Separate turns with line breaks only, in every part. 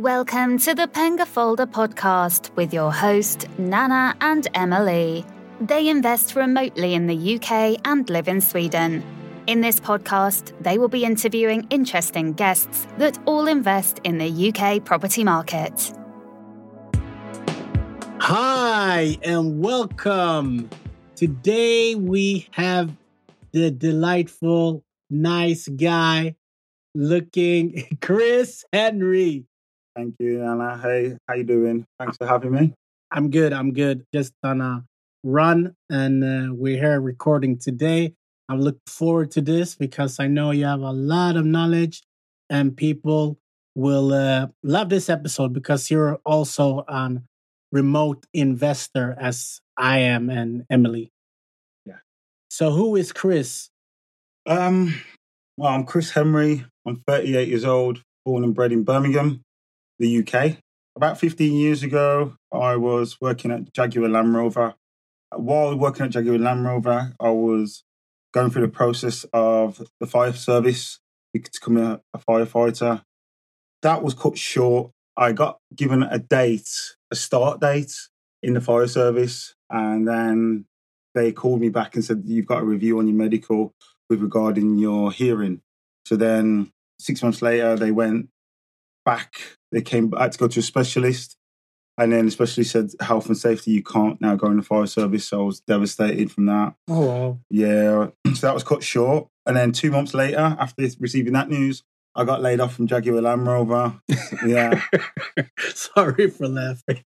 Welcome to the Penga Folder podcast with your host, Nana and Emily. They invest remotely in the UK and live in Sweden. In this podcast, they will be interviewing interesting guests that all invest in the UK property market.
Hi, and welcome. Today we have the delightful, nice guy looking Chris Henry.
Thank you, Anna. Hey, how you doing? Thanks for having me.
I'm good. I'm good. Just on a run, and uh, we're here recording today. I'm looking forward to this because I know you have a lot of knowledge, and people will uh, love this episode because you're also an remote investor, as I am and Emily.
Yeah.
So, who is Chris?
Um, well, I'm Chris Henry. I'm 38 years old, born and bred in Birmingham the UK. About 15 years ago, I was working at Jaguar Land Rover. While working at Jaguar Land Rover, I was going through the process of the fire service to become a, a firefighter. That was cut short. I got given a date, a start date in the fire service, and then they called me back and said, You've got a review on your medical with regarding your hearing. So then six months later, they went back. They came I had to go to a specialist, and then the specialist said health and safety. You can't now go in the fire service. So I was devastated from that.
Oh wow!
Yeah, so that was cut short. And then two months later, after receiving that news, I got laid off from Jaguar Land Rover. Yeah.
Sorry for laughing.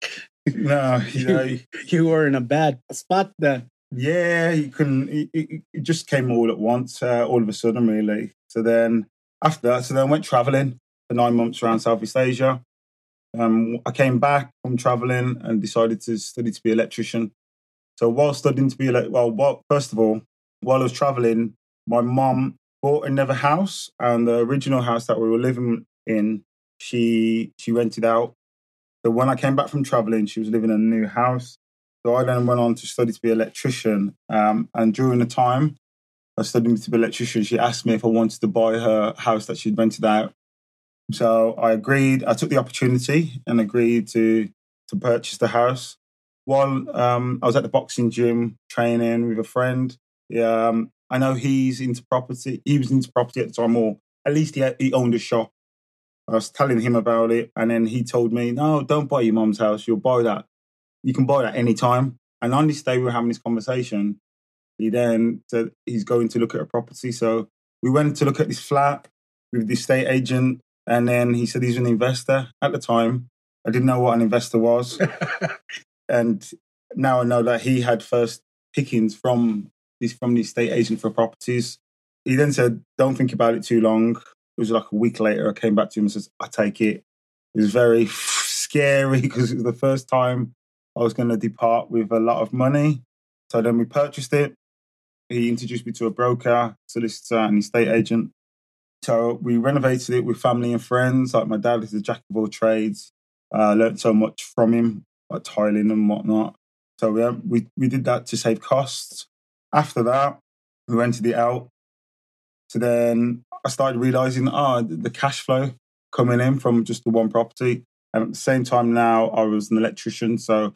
No, you know,
you, you were in a bad spot then.
yeah, you couldn't. It, it, it just came all at once, uh, all of a sudden, really. So then after that, so then I went traveling for nine months around Southeast Asia. Um, I came back from traveling and decided to study to be an electrician. So while studying to be a well, first of all, while I was traveling, my mom bought another house, and the original house that we were living in, she she rented out. So when I came back from traveling, she was living in a new house. So I then went on to study to be an electrician. Um, and during the time I studying to be an electrician, she asked me if I wanted to buy her house that she'd rented out. So I agreed. I took the opportunity and agreed to to purchase the house. While um, I was at the boxing gym training with a friend, um, I know he's into property. He was into property at the time, or at least he, he owned a shop. I was telling him about it, and then he told me, "No, don't buy your mom's house. You'll buy that. You can buy that any time." And on this day, we were having this conversation. He then said he's going to look at a property. So we went to look at this flat with the estate agent, and then he said he's an investor. At the time, I didn't know what an investor was, and now I know that he had first pickings from this from the estate agent for properties. He then said, "Don't think about it too long." It was like a week later. I came back to him and says, "I take it." It was very scary because it was the first time I was going to depart with a lot of money. So then we purchased it. He introduced me to a broker, solicitor, and estate agent. So we renovated it with family and friends. Like my dad is a jack of all trades. I uh, learned so much from him, like tiling and whatnot. So we, we we did that to save costs. After that, we rented it out. So then I started realizing, ah, oh, the cash flow coming in from just the one property. And at the same time, now I was an electrician, so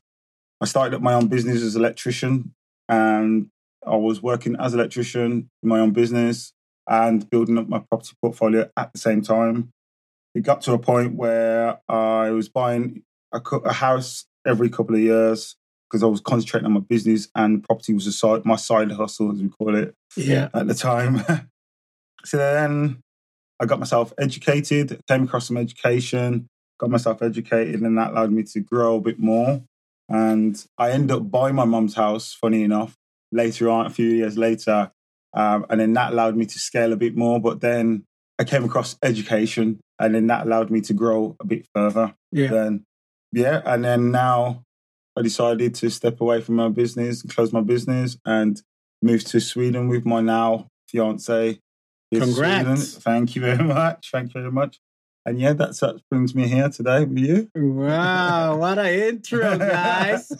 I started up my own business as an electrician, and I was working as an electrician in my own business and building up my property portfolio at the same time. It got to a point where I was buying a, a house every couple of years because I was concentrating on my business and property was a side, my side hustle, as we call it,
Yeah.
at the time. so then I got myself educated, came across some education, got myself educated, and that allowed me to grow a bit more. And I ended up buying my mum's house, funny enough, later on, a few years later. Um, and then that allowed me to scale a bit more. But then I came across education, and then that allowed me to grow a bit further.
Yeah.
Then, yeah. And then now I decided to step away from my business, close my business, and move to Sweden with my now fiance.
Congrats.
Thank you very much. Thank you very much. And yeah, that's what brings me here today with you.
Wow, what an intro, guys.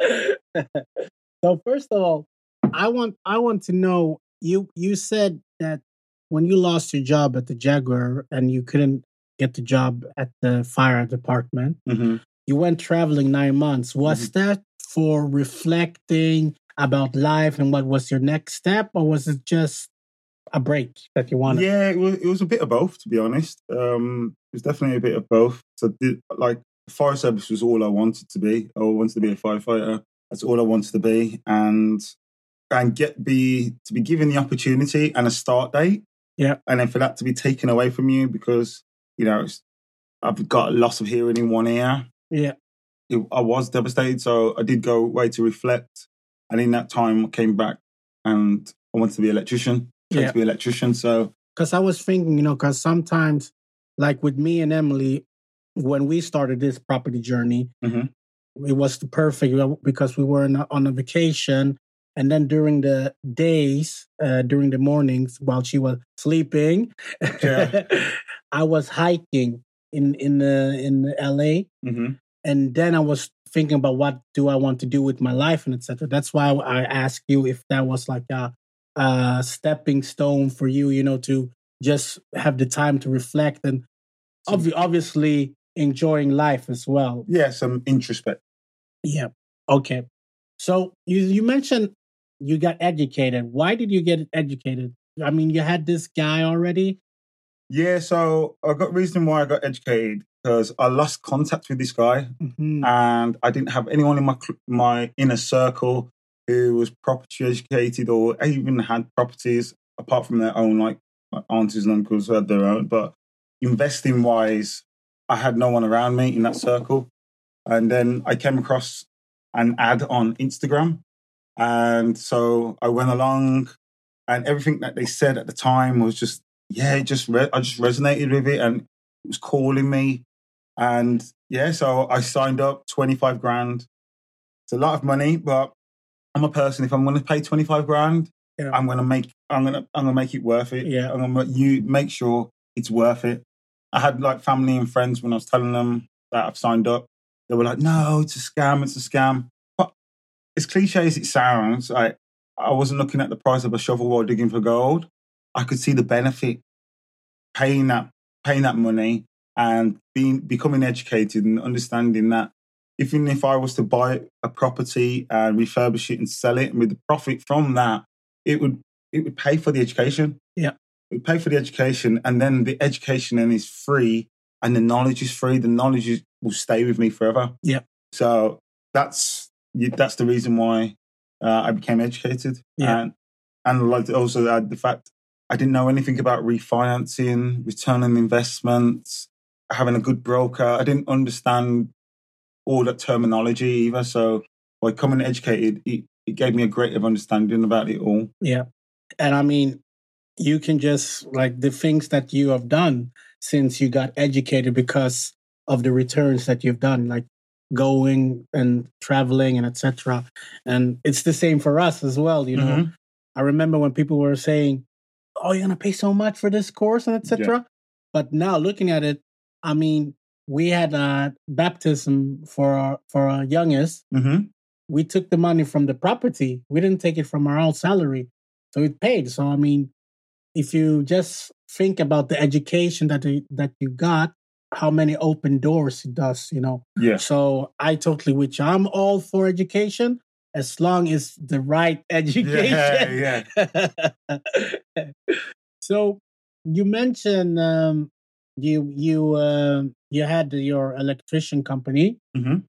so first of all, I want I want to know you you said that when you lost your job at the Jaguar and you couldn't get the job at the fire department.
hmm
You went traveling nine months. Was that for reflecting about life and what was your next step, or was it just a break that you wanted?
Yeah, it was, it was a bit of both, to be honest. Um, it was definitely a bit of both. So, the, like, fire service was all I wanted to be. I wanted to be a firefighter. That's all I wanted to be, and and get be to be given the opportunity and a start date.
Yeah.
and then for that to be taken away from you because you know I've got a loss of hearing in one ear.
Yeah.
It, I was devastated, so I did go away to reflect, and in that time, I came back and I wanted to be an electrician.
Yeah.
to be an electrician, so
because I was thinking, you know, because sometimes, like with me and Emily, when we started this property journey,
Mhm.
it was the perfect because we were on a, on a vacation, and then during the days, uh, during the mornings while she was sleeping,
Yeah.
I was hiking in in uh, in LA,
mhm.
and then I was thinking about what do I want to do with my life and etc. That's why I asked you if that was like a, a stepping stone for you, you know, to just have the time to reflect and obvi- obviously enjoying life as well.
yeah, some introspect.
Yeah. Okay. So you you mentioned you got educated. Why did you get educated? I mean, you had this guy already.
Yeah, so I got reason why I got educated because I lost contact with this guy,
Mhm.
and I didn't have anyone in my my inner circle who was property educated or even had properties apart from their own like, like aunties and uncles who had their own. But investing wise, I had no one around me in that circle. And then I came across an ad on Instagram, and so I went along, and everything that they said at the time was just yeah, it just re- I just resonated with it, and it was calling me. And yeah, so I signed up, 25 grand. It's a lot of money, but I'm a person, if I'm going to pay 25 grand,
Yeah.
I'm going to make, I'm going to, I'm going to make it worth it.
Yeah.
I'm going to you make sure it's worth it. I had like family and friends when I was telling them that I've signed up. They were like, no, it's a scam. It's a scam. As cliche as it sounds, I, I wasn't looking at the price of a shovel while digging for gold. I could see the benefit paying that, paying that money and being becoming educated and understanding that even if I was to buy a property and refurbish it and sell it, and with the profit from that, it would it would pay for the education.
Yeah.
it would pay for the education, and then the education then is free, and the knowledge is free. The knowledge is, will stay with me forever.
Yeah.
So that's that's the reason why uh, I became educated.
Yeah.
and and like also the fact I didn't know anything about refinancing, return on investments, having a good broker. I didn't understand all that terminology either. So by coming educated, it, it gave me a greater understanding about it all.
Yeah. And I mean, you can just like the things that you have done since you got educated because of the returns that you've done, like going and traveling and etc. And it's the same for us as well, you know.
Mhm.
I remember when people were saying, "Oh, you're gonna pay so much for this course and etc." But now looking at it, I mean, we had a baptism for our for our youngest.
Mhm.
We took the money from the property. We didn't take it from our own salary, so it paid. So I mean, if you just think about the education that you, that you got, how many open doors it does, you know.
Yeah.
So I totally with you. I'm all for education as long as the right education.
Yeah, yeah.
so you mentioned um, you you uh, you had your electrician company,
Mhm.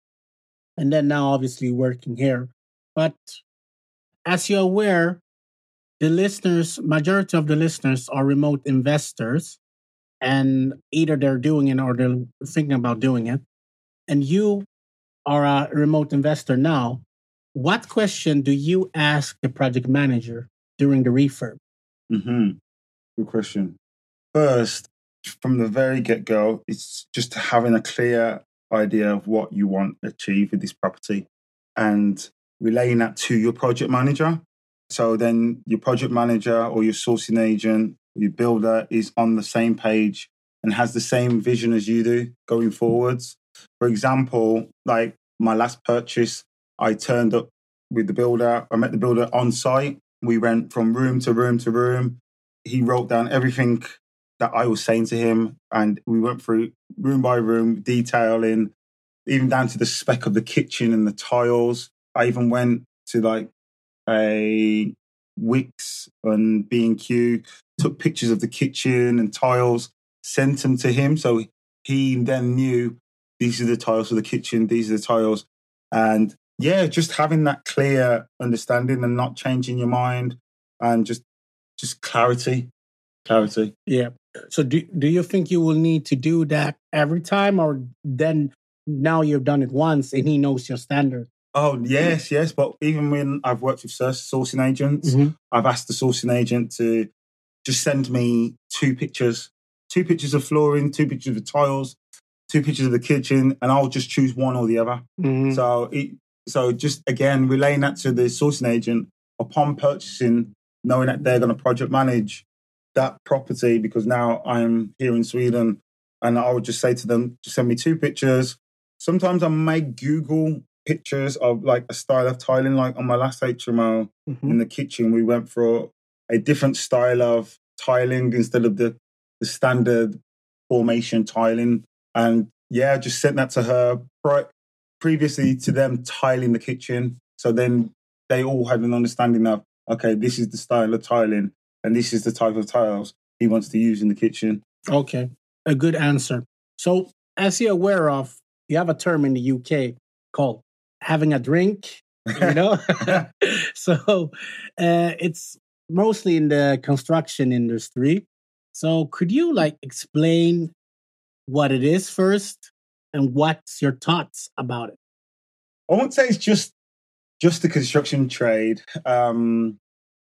and then now obviously working here. But as you're aware, the listeners, majority of the listeners are remote investors, and either they're doing it or they're thinking about doing it. And you are a remote investor now. What question do you ask the project manager during the refurb?
hmm Good question. First, from the very get go, it's just having a clear idea of what you want to achieve with this property and relaying that to your project manager. So then your project manager or your sourcing agent, your builder is on the same page and has the same vision as you do going forwards. For example, like my last purchase, I turned up with the builder. I met the builder on site. We went from room to room to room. He wrote down everything that I was saying to him, and we went through room by room, detailing, even down to the spec of the kitchen and the tiles. I even went to like a Wickes and B and Q, took pictures of the kitchen and tiles, sent them to him, so he then knew these are the tiles for the kitchen, these are the tiles, and yeah, just having that clear understanding and not changing your mind, and just just clarity, clarity.
Yeah. So do do you think you will need to do that every time, or then now you've done it once and he knows your standard?
Oh yes, yes. But even when I've worked with sourcing agents,
Mhm.
I've asked the sourcing agent to just send me two pictures, two pictures of flooring, two pictures of the tiles, two pictures of the kitchen, and I'll just choose one or the other.
Mhm.
So it, so just again relaying that to the sourcing agent upon purchasing, knowing that they're going to project manage that property because now I'm here in Sweden, and I would just say to them, just send me two pictures. Sometimes I may Google pictures of like a style of tiling, like on my last HMO
Mhm.
in the kitchen, we went for a different style of tiling instead of the, the standard formation tiling. And yeah, just sent that to her pri- previously to them tiling the kitchen. So then they all had an understanding of, okay, this is the style of tiling and this is the type of tiles he wants to use in the kitchen.
Okay, a good answer. So, as you're aware of, you have a term in the UK called having a drink. You know, so uh, it's mostly in the construction industry. So, could you like explain what it is first, and what's your thoughts about it?
I won't say it's just just the construction trade. Um,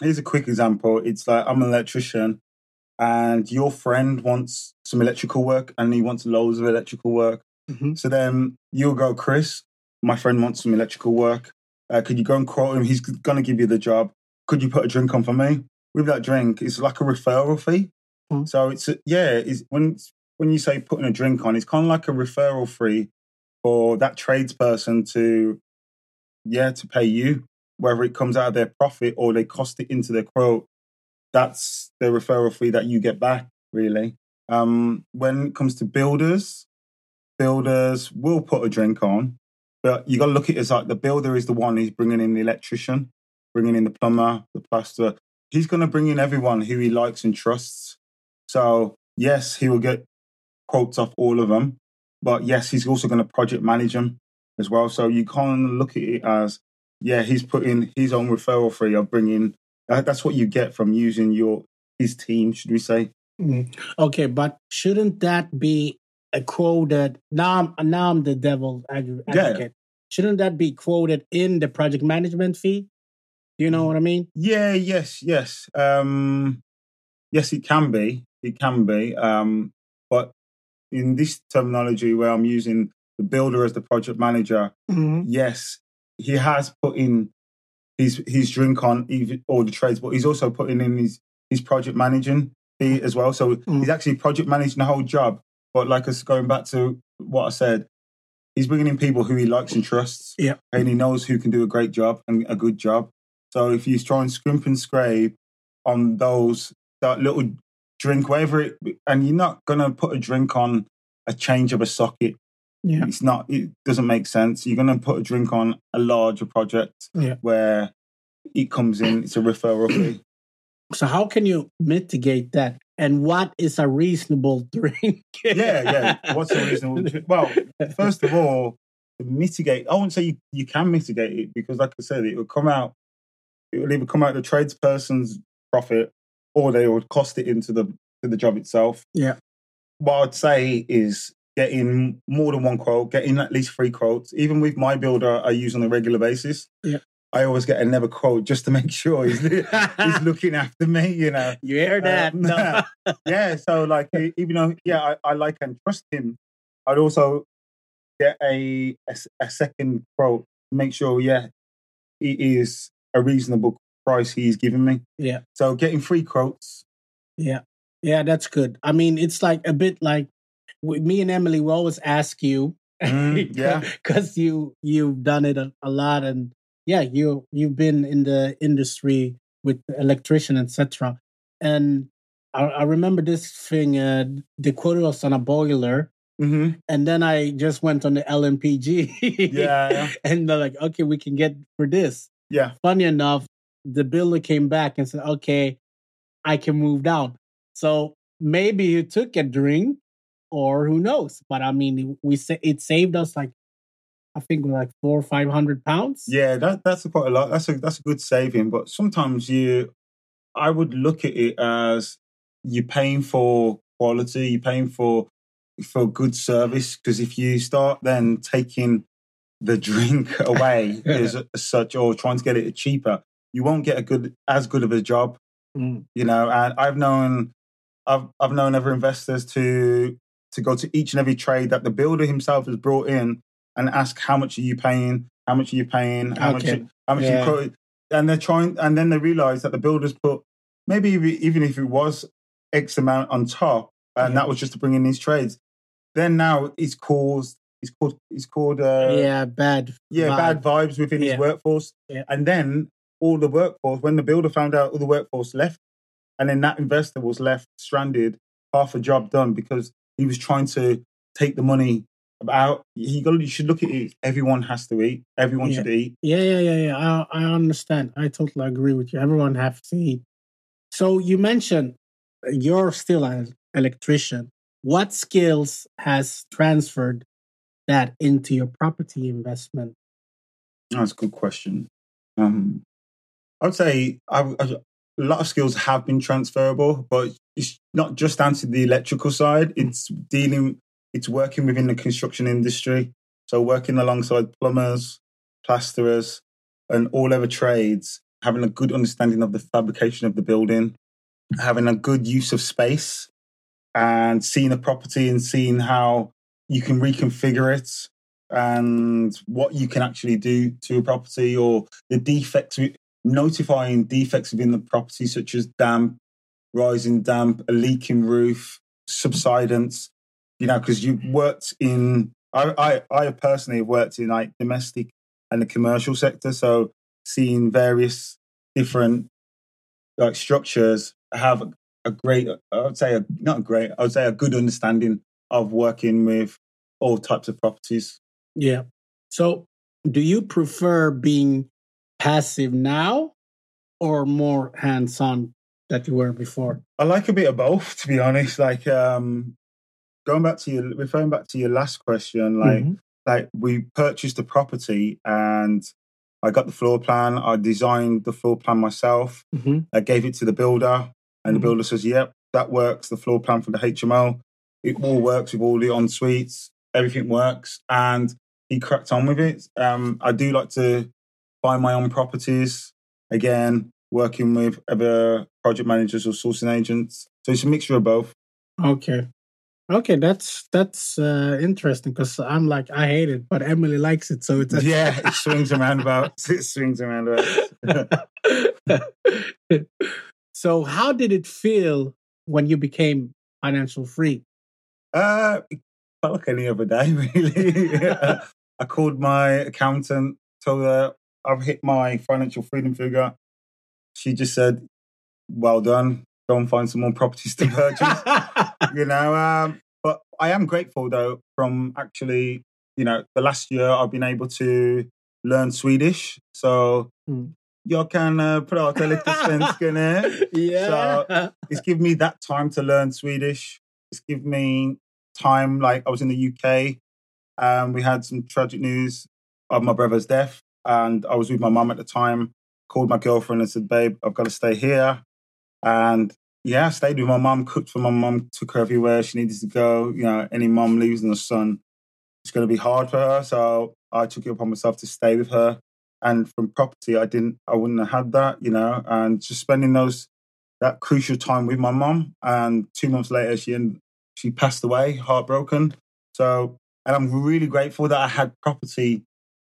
here's a quick example. It's like I'm an electrician, and your friend wants some electrical work, and he wants loads of electrical work.
Mhm.
So then you'll go, Chris. My friend wants some electrical work. Uh, could you go and quote him? He's going to give you the job. Could you put a drink on for me? With that drink, it's like a referral fee.
Mhm.
So it's a, yeah. It's when when you say putting a drink on, it's kind of like a referral fee for that tradesperson to yeah to pay you whether it comes out of their profit or they cost it into their quote that's the referral fee that you get back really um when it comes to builders builders will put a drink on but you got to look at it as like the builder is the one who's bringing in the electrician bringing in the plumber the plaster. he's going to bring in everyone who he likes and trusts so yes he will get quotes off all of them but yes, he's also going to project manage them as well. So you can't look at it as, yeah, he's putting his own referral fee of bringing. That's what you get from using your his team, should we say?
Mm. Okay, but shouldn't that be a quoted? Now, I'm, now I'm the devil's adv-
Yeah.
advocate. Shouldn't that be quoted in the project management fee? Do you know what I mean?
Yeah, yes, yes, um, yes. It can be, it can be, um, but in this terminology where I'm using the builder as the project manager, yes, he has put in his his drink on even all the trades, but he's also putting in his his project managing fee as well. So
Mm.
he's actually project managing the whole job. But like us going back to what I said, he's bringing in people who he likes and trusts,
Yeah.
and he knows who can do a great job and a good job. So if you try and scrimp and scrape on those that little drink, whatever it, and you're not gonna put a drink on a change of a socket.
Yeah.
It's not. It doesn't make sense. You're gonna put a drink on a larger project
Yeah.
where it comes in. It's a referral fee.
So how can you mitigate that? And what is a reasonable drink?
yeah, yeah. What's the reasonable? Well, first of all, to mitigate. I wouldn't say you, you can mitigate it because, like I said, it will come out. It will either come out the tradesperson's profit, or they would cost it into the to the job itself.
Yeah.
What I'd say is getting more than one quote, getting at least three quotes. Even with my builder, I use on a regular basis.
Yeah.
I always get another quote just to make sure he's, he's looking after me. You know.
You hear that?
Um,
No.
yeah, so like even though yeah, I, I like and trust him, I'd also get a a second quote, to make sure yeah, it is a reasonable price he's giving me.
Yeah.
So getting three quotes.
Yeah. Yeah, that's good. I mean, it's like a bit like me and Emily, we always ask you.
Mm, yeah.
Because you you've done it a, a lot and yeah, you you've been in the industry with electrician, etc. And I, I remember this thing. Uh, they quoted us on a boiler,
hmm
and then I just went on the LMPG.
Yeah, yeah.
and they're like, "Okay, we can get for this."
Yeah.
Funny enough, the builder came back and said, "Okay, I can move down." So maybe he took a drink, or who knows? But I mean, we say it saved us like I think like four or five hundred pounds.
Yeah, that, that's quite a lot. That's a that's a good saving. But sometimes you, I would look at it as you're paying for quality, you're paying for for good service. Because if you start then taking the drink away as such, or trying to get it cheaper, you won't get a good as good of a job.
Mm.
You know, and I've known, I've I've known other investors to to go to each and every trade that the builder himself has brought in and ask how much are you paying, how much are you paying, how
Okay.
much how much
Yeah.
you quoted, and they're trying, and then they realize that the builders put maybe even even if it was X amount on top, and
Yeah.
that was just to bring in these trades. Then now it's caused, it's called, it's called, uh,
yeah, bad.
yeah,
vibe.
bad vibes within
Yeah.
his workforce.
Yeah.
And then all the workforce, when the builder found out all the workforce left, and then that investor was left stranded, half a job done because he was trying to take the money out. He got, you should look at it. Everyone has to eat. Everyone
Yeah.
should eat.
Yeah, yeah, yeah, yeah. I, I understand. I totally agree with you. Everyone has to eat. So you mentioned you're still an electrician. What skills has transferred that into your property investment?
That's a good question. Um, I would say I, I- a lot of skills have been transferable, but it's not just down to the electrical side. It's dealing, it's working within the construction industry. So working alongside plumbers, plasterers, and all other trades, having a good understanding of the fabrication of the building, having a good use of space, and seeing a property and seeing how you can reconfigure it and what you can actually do to a property or the defects, notifying defects within the property, such as damp, rising damp, a leaking roof, subsidence. You know, because you've worked in, I, I, I personally have worked in like domestic and the commercial sector. So seeing various different like structures have a great, I would say, a, not a great, I would say a good understanding of working with all types of properties.
Yeah. So do you prefer being passive now or more hands on that you were before?
I like a bit of both, to be honest. Like um, going back to your, referring back to your last question, like
Mhm.
like we purchased a property and I got the floor plan. I designed the floor plan myself.
Mhm.
I gave it to the builder, and the
Mhm.
builder says, "Yep, that works." The floor plan for the HMO, it all works with all the en suites. Everything works, and he cracked on with it. Um, I do like to buy my own properties. Again, working with other project managers or sourcing agents. So it's a mixture of both.
Okay. Okay, that's that's uh, interesting because I'm like I hate it, but Emily likes it, so it's
yeah, it swings and roundabouts. It swings and roundabouts.
so, how did it feel when you became financial free?
Uh, it felt like any other day, really. I called my accountant, told her I've hit my financial freedom figure. She just said, "Well done. Go and find some more properties to purchase." you know, um, but I am grateful though. From actually, you know, the last year I've been able to learn Swedish, so
Mm.
jag kan uh, prata lite svenska nu.
yeah.
it's given me that time to learn Swedish. It's given me time, like I was in the UK, and um, we had some tragic news of my brother's death, and I was with my mum at the time. Called my girlfriend and said, "Babe, I've got to stay here," and yeah, I stayed with my mum, cooked for my mum, took her everywhere she needed to go. You know, any mum losing a son, it's going to be hard for her, so I took it upon myself to stay with her. And from property, I didn't, I wouldn't have had that, you know, and just spending those that crucial time with my mum. And two months later, she end, she passed away, heartbroken. So, and I'm really grateful that I had property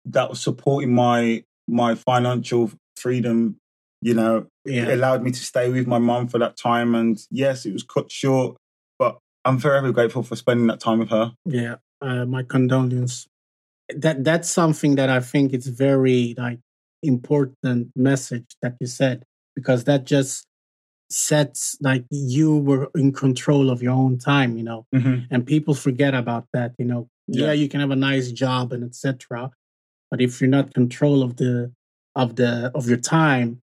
that was supporting my my financial freedom. You know, it allowed me to stay with my mom for that time. And yes, it was cut short, but I'm forever grateful for spending that time with her.
Yeah. Uh, my condolences. That that's something that I think it's very like important message that you said because that just sets like you were in control of your own time, you know,
Mhm.
and people forget about that, you know. Yeah,
Yeah.
you can have a nice job and etc. But if you're not control of the of the of your time,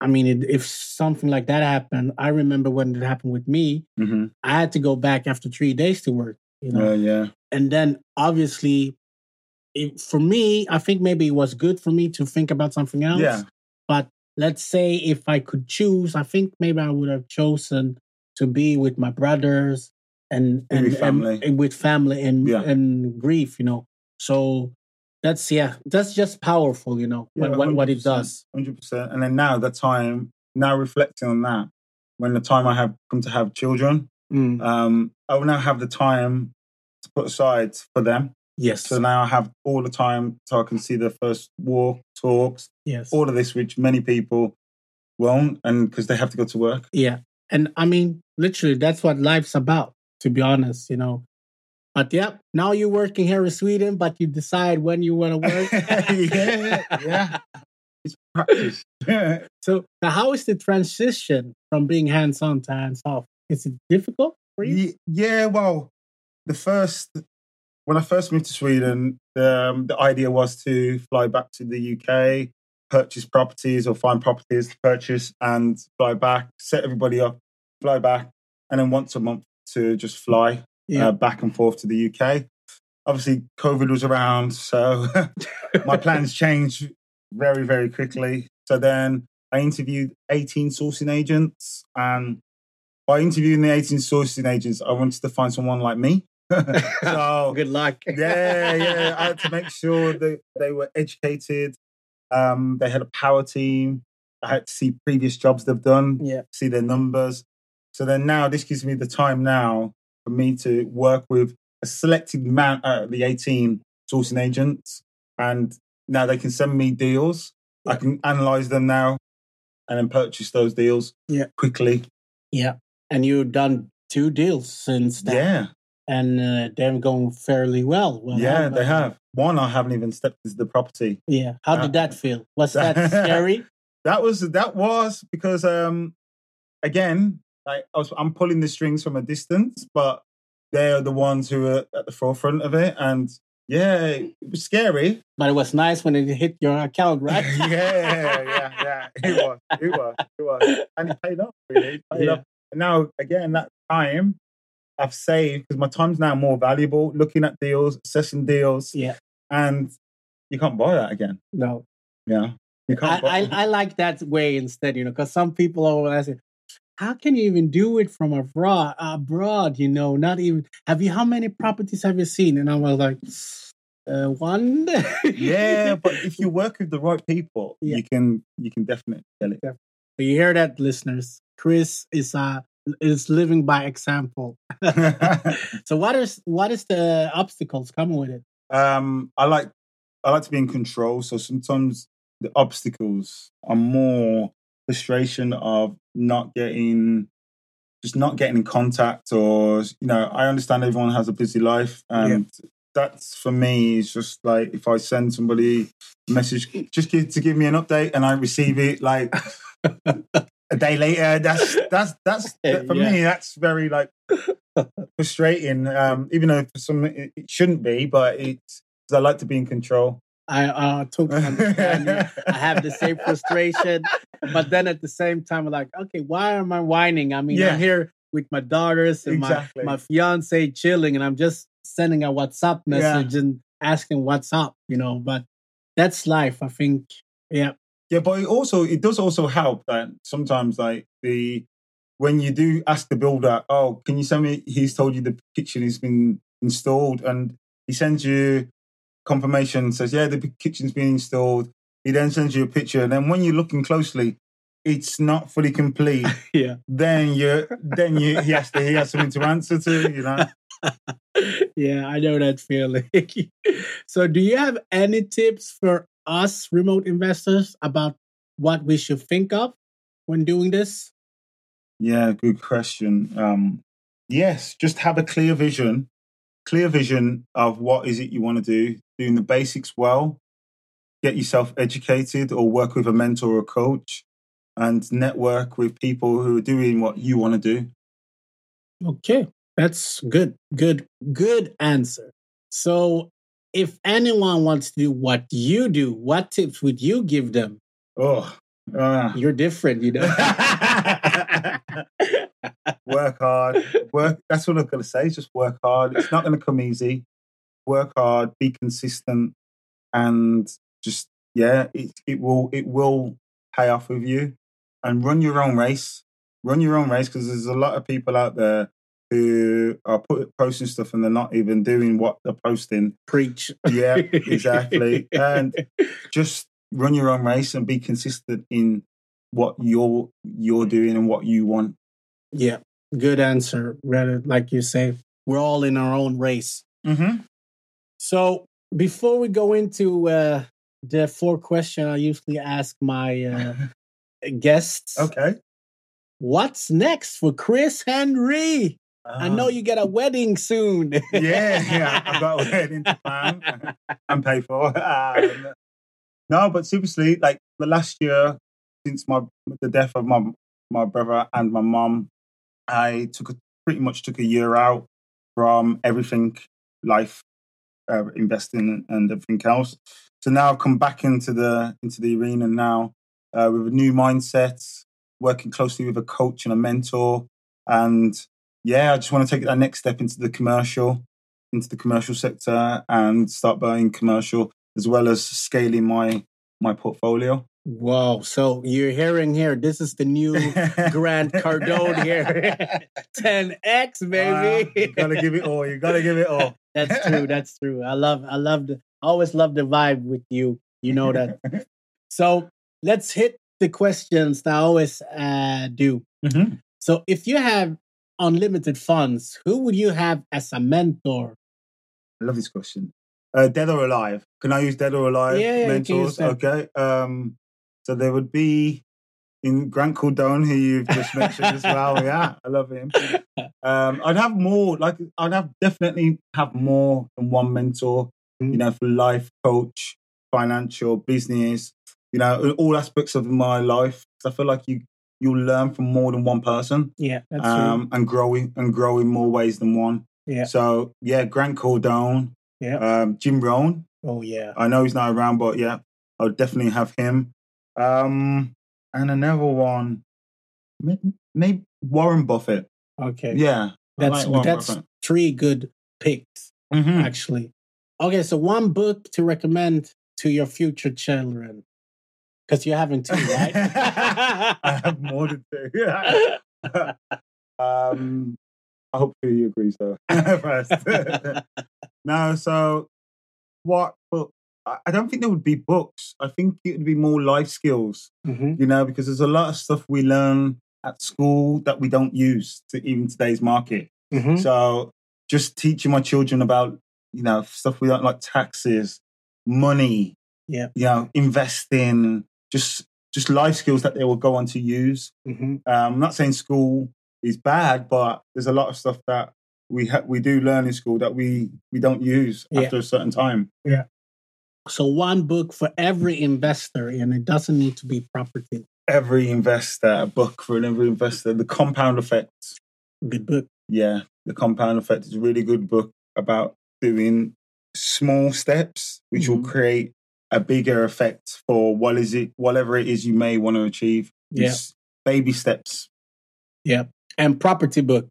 I mean, it, if something like that happened, I remember when it happened with me,
Mhm.
I had to go back after three days to work, you know.
Yeah, yeah.
and then obviously it, for me i think maybe it was good for me to think about something else
Yeah.
but let's say if i could choose i think maybe i would have chosen to be with my brothers and and,
with
and-
family.
and with family and
Yeah.
and grief you know so that's yeah that's just powerful you know
Yeah,
what, what, it does
100%. And then now the time, now reflecting on that, when the time I have come to have children,
Mm,
um, I will now have the time to put aside for them.
yes
So now I have all the time so I can see the first walk, talks,
yes
all of this, which many people won't, and because they have to go to work.
Yeah. And I mean, literally, that's what life's about, to be honest, you know. But yeah, now you're working here in Sweden, but you decide when you want to work.
yeah, yeah. It's practice.
So, now how is the transition from being hands on to hands off? Is it difficult for you?
Ye- Yeah, well, the first when I first moved to Sweden, um, the idea was to fly back to the UK, purchase properties or find properties to purchase, and fly back, set everybody up, fly back, and then once a month to just fly
Yeah.
uh, back and forth to the UK. Obviously, COVID was around, so my plans changed very, very quickly. So then I interviewed 18 sourcing agents. And by interviewing the 18 sourcing agents, I wanted to find someone like me. so,
Good luck.
yeah, yeah. I had to make sure that they were educated. Um, they had a power team. I had to see previous jobs they've done,
Yeah.
see their numbers. So then now this gives me the time now for me to work with a selected amount out of the 18 sourcing agents. And now they can send me deals. I can analyze them now and then purchase those deals
Yeah.
quickly.
Yeah. And you've done two deals since then.
Yeah.
And uh, they're going fairly well. well
yeah, they
uh,
have. One, I haven't even stepped into the property.
Yeah. How
Uh,
did that feel? Was that scary?
That was that was because um again, like I was, I'm pulling the strings from a distance, but they're the ones who are at the forefront of it, and yeah, it was scary.
But it was nice when it hit your account, right?
yeah, yeah, yeah. It was, it was, it was, and it paid off. Really, it paid
Yeah.
off. And now again, that time I've saved because my time's now more valuable. Looking at deals, assessing deals,
yeah.
and you can't buy that again.
No.
Yeah, you
I,
can't. buy
I, I like that way instead, you know, because some people are asking, how can you even do it from abroad? Abroad, you know, not even. Have you? How many properties have you seen? And I was like, uh, one.
yeah, but if you work with the right people,
Yeah.
you can you can definitely get it.
you hear that, listeners? Chris is uh is living by example. so what is what is the obstacles coming with it?
um, I like I like to be in control, so sometimes the obstacles are more frustration of not getting just not getting in contact or you know i understand everyone has a busy life and that's for me is just like if i send somebody a message just give, to give me an update and i receive it like a day later that's that's that's
Yeah,
for
yeah.
me that's very like frustrating um even though for some it, it shouldn't be but it's i like to be in control
I uh, totally understand. you. I have the same frustration, but then at the same time, I'm like, okay, why am I whining? I mean,
Yeah.
I'm here with my daughters and
Exactly.
my my fiance chilling, and I'm just sending a WhatsApp message and asking what's up, you know. But that's life, I think. Yeah,
Yeah, but it also it does also help that sometimes like the when you do ask the builder, oh, can you send me? He's told you the kitchen has been installed, and he sends you confirmation. Says, yeah, the kitchen's been installed. He then sends you a picture, and then when you're looking closely, it's not fully complete.
yeah,
then you then you he has to he has something to answer to. You know.
yeah. I know that feeling. so, do you have any tips for us remote investors about what we should think of when doing this?
Yeah, good question. Um, yes, just have a clear vision, clear vision of what is it you want to do, doing the basics well, get yourself educated or work with a mentor or coach. and network with people who are doing what you want to do.
Okay, that's good. Good, good answer. So, if anyone wants to do what you do, what tips would you give them?
Oh, uh,
You're different, you know.
work hard. Work. That's what I'm going to say. Just work hard. It's not going to come easy. Work hard. Be consistent, and just yeah, it it will it will pay off with you. And run your own race. Run your own race because there's a lot of people out there who are put, posting stuff and they're not even doing what they're posting.
Preach.
Yeah, exactly. and just run your own race and be consistent in what you're you're doing and what you want.
Yeah, good answer. Rather, like you say, we're all in our own race.
Mm-hmm.
So before we go into uh, the four question I usually ask my uh, guests,
Okay.
what's next for Chris Henry? I know you get a wedding soon.
Yeah, yeah. I've got a wedding to plan and pay for. Um, no, but seriously, like the last year since my the death of my my brother and my mom, I took a, pretty much took a year out from everything, life, uh, investing, and everything else. So now I've come back into the into the arena now uh, with a new mindset, working closely with a coach and a mentor, and yeah, I just want to take that next step into the commercial, into the commercial sector, and start buying commercial as well as scaling my my portfolio.
Wow. So you're hearing here, this is the new Grant Cardone here. 10x, baby.
Uh, you gotta give it all. You gotta give it all.
that's true. That's true. I love, I love the, I always love the vibe with you. You know that. so let's hit the questions that I always uh, do.
Mhm.
So if you have unlimited funds, who would you have as a mentor?
I love this question. Uh, dead or alive? Can I use dead or alive
Yeah, yeah, you can use
mentors? Okay. Um, so there would be in Grant Cardone, who you've just mentioned as well. Yeah, I love him. Um, I'd have more. Like I'd have definitely have more than one mentor.
Mm.
You know, for life coach, financial, business. You know, all aspects of my life. I feel like you you'll learn from more than one person.
Yeah, that's
um, and growing and growing more ways than one.
Yeah.
So yeah, Grant Cardone,
Yeah.
um, Jim Rohn.
Oh, yeah.
I know he's not around, but yeah, I would definitely have him. Um, and another one, maybe, maybe Warren Buffett.
Okay.
Yeah,
That's
like
that's
Buffett.
three good picks,
Mhm.
actually. Okay, so one book to recommend to your future children. Because you're having two, right?
I have more than two. um, I hope you agree, so first. no, so what book? I don't think there would be books. I think it would be more life skills,
Mhm.
you know, because there's a lot of stuff we learn at school that we don't use to even today's market.
Mhm.
So just teaching my children about, you know, stuff we don't like taxes, money,
Yeah.
you know, investing, just just life skills that they will go on to use.
Mhm.
Um, I'm not saying school is bad, but there's a lot of stuff that we ha- we do learn in school that we we don't use
Yeah.
after a certain time. Yeah.
So one book for every investor, and it doesn't need to be property.
Every investor, a book for every investor, the compound effect.
Good book.
Yeah, the compound effect is a really good book about doing small steps, which
Mhm.
will create a bigger effect for what is it, whatever it is you may want to achieve.
Yeah.
It's baby steps.
Yeah. And property book.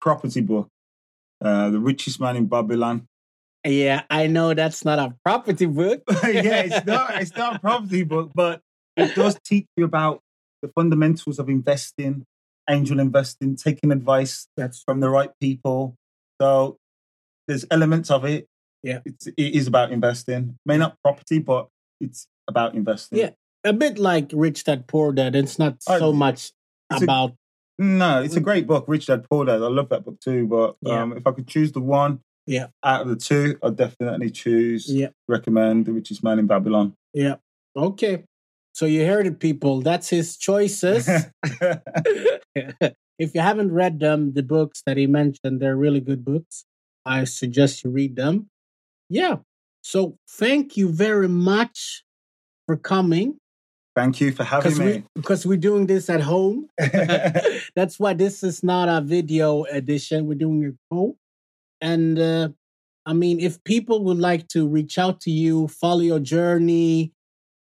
Property book, uh, the richest man in Babylon.
Yeah, I know that's not a property book.
yeah, it's not it's not a property book, but it does teach you about the fundamentals of investing, angel investing, taking advice
That's
from the right people. So there's elements of it.
Yeah.
It's, it is about investing. May not property, but it's about investing.
Yeah. a bit like Rich Dad Poor Dad. It's not so much
it's a-
about
No, it's a great book, Rich Dad Poor Dad. I love that book too. But
Yeah.
um, if I could choose the one
Yeah.
out of the two, I'd definitely choose,
yeah,
recommend The Richest Man in Babylon.
yeah. Okay. So you heard it, people. That's his choices. if you haven't read them, the books that he mentioned, they're really good books. I suggest you read them. Yeah. So thank you very much for coming.
Thank you for having me.
we because we're doing this at home. That's why this is not a video edition. We're doing it home. And uh, I mean, if people would like to reach out to you, follow your journey,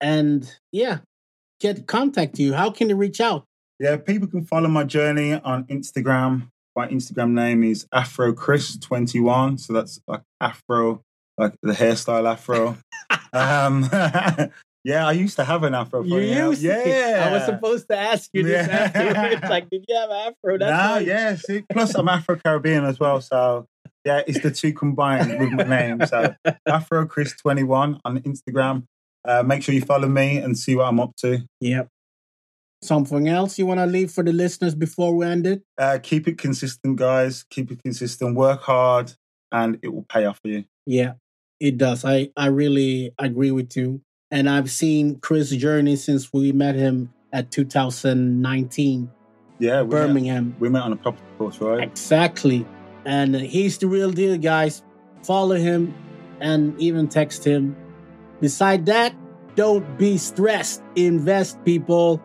and yeah, get contact you, how can they reach out?
yeah, people can follow my journey on Instagram. My Instagram name is Afro Chris twenty one. So that's like Afro, like the hairstyle Afro. um, yeah, I used to have an Afro.
You used
yeah.
I was supposed to ask you this
Yeah.
afterwards. Like, did you have afro? That's
nah, yeah. See, plus I'm Afro Caribbean as well, so yeah, it's the two combined with my name. So Afro Chris twenty one on Instagram. Uh, make sure you follow me and see what I'm up to.
Yep. Something else you want to leave for the listeners before we end it?
Uh, keep it consistent, guys. Keep it consistent. Work hard, and it will pay off for you.
Yeah, it does. I, I really agree with you. And I've seen Chris' journey since we met him at 2019,
Yeah, we met,
Birmingham.
we met on a property course, right?
Exactly. And he's the real deal, guys. Follow him and even text him. Beside that, don't be stressed. Invest, people.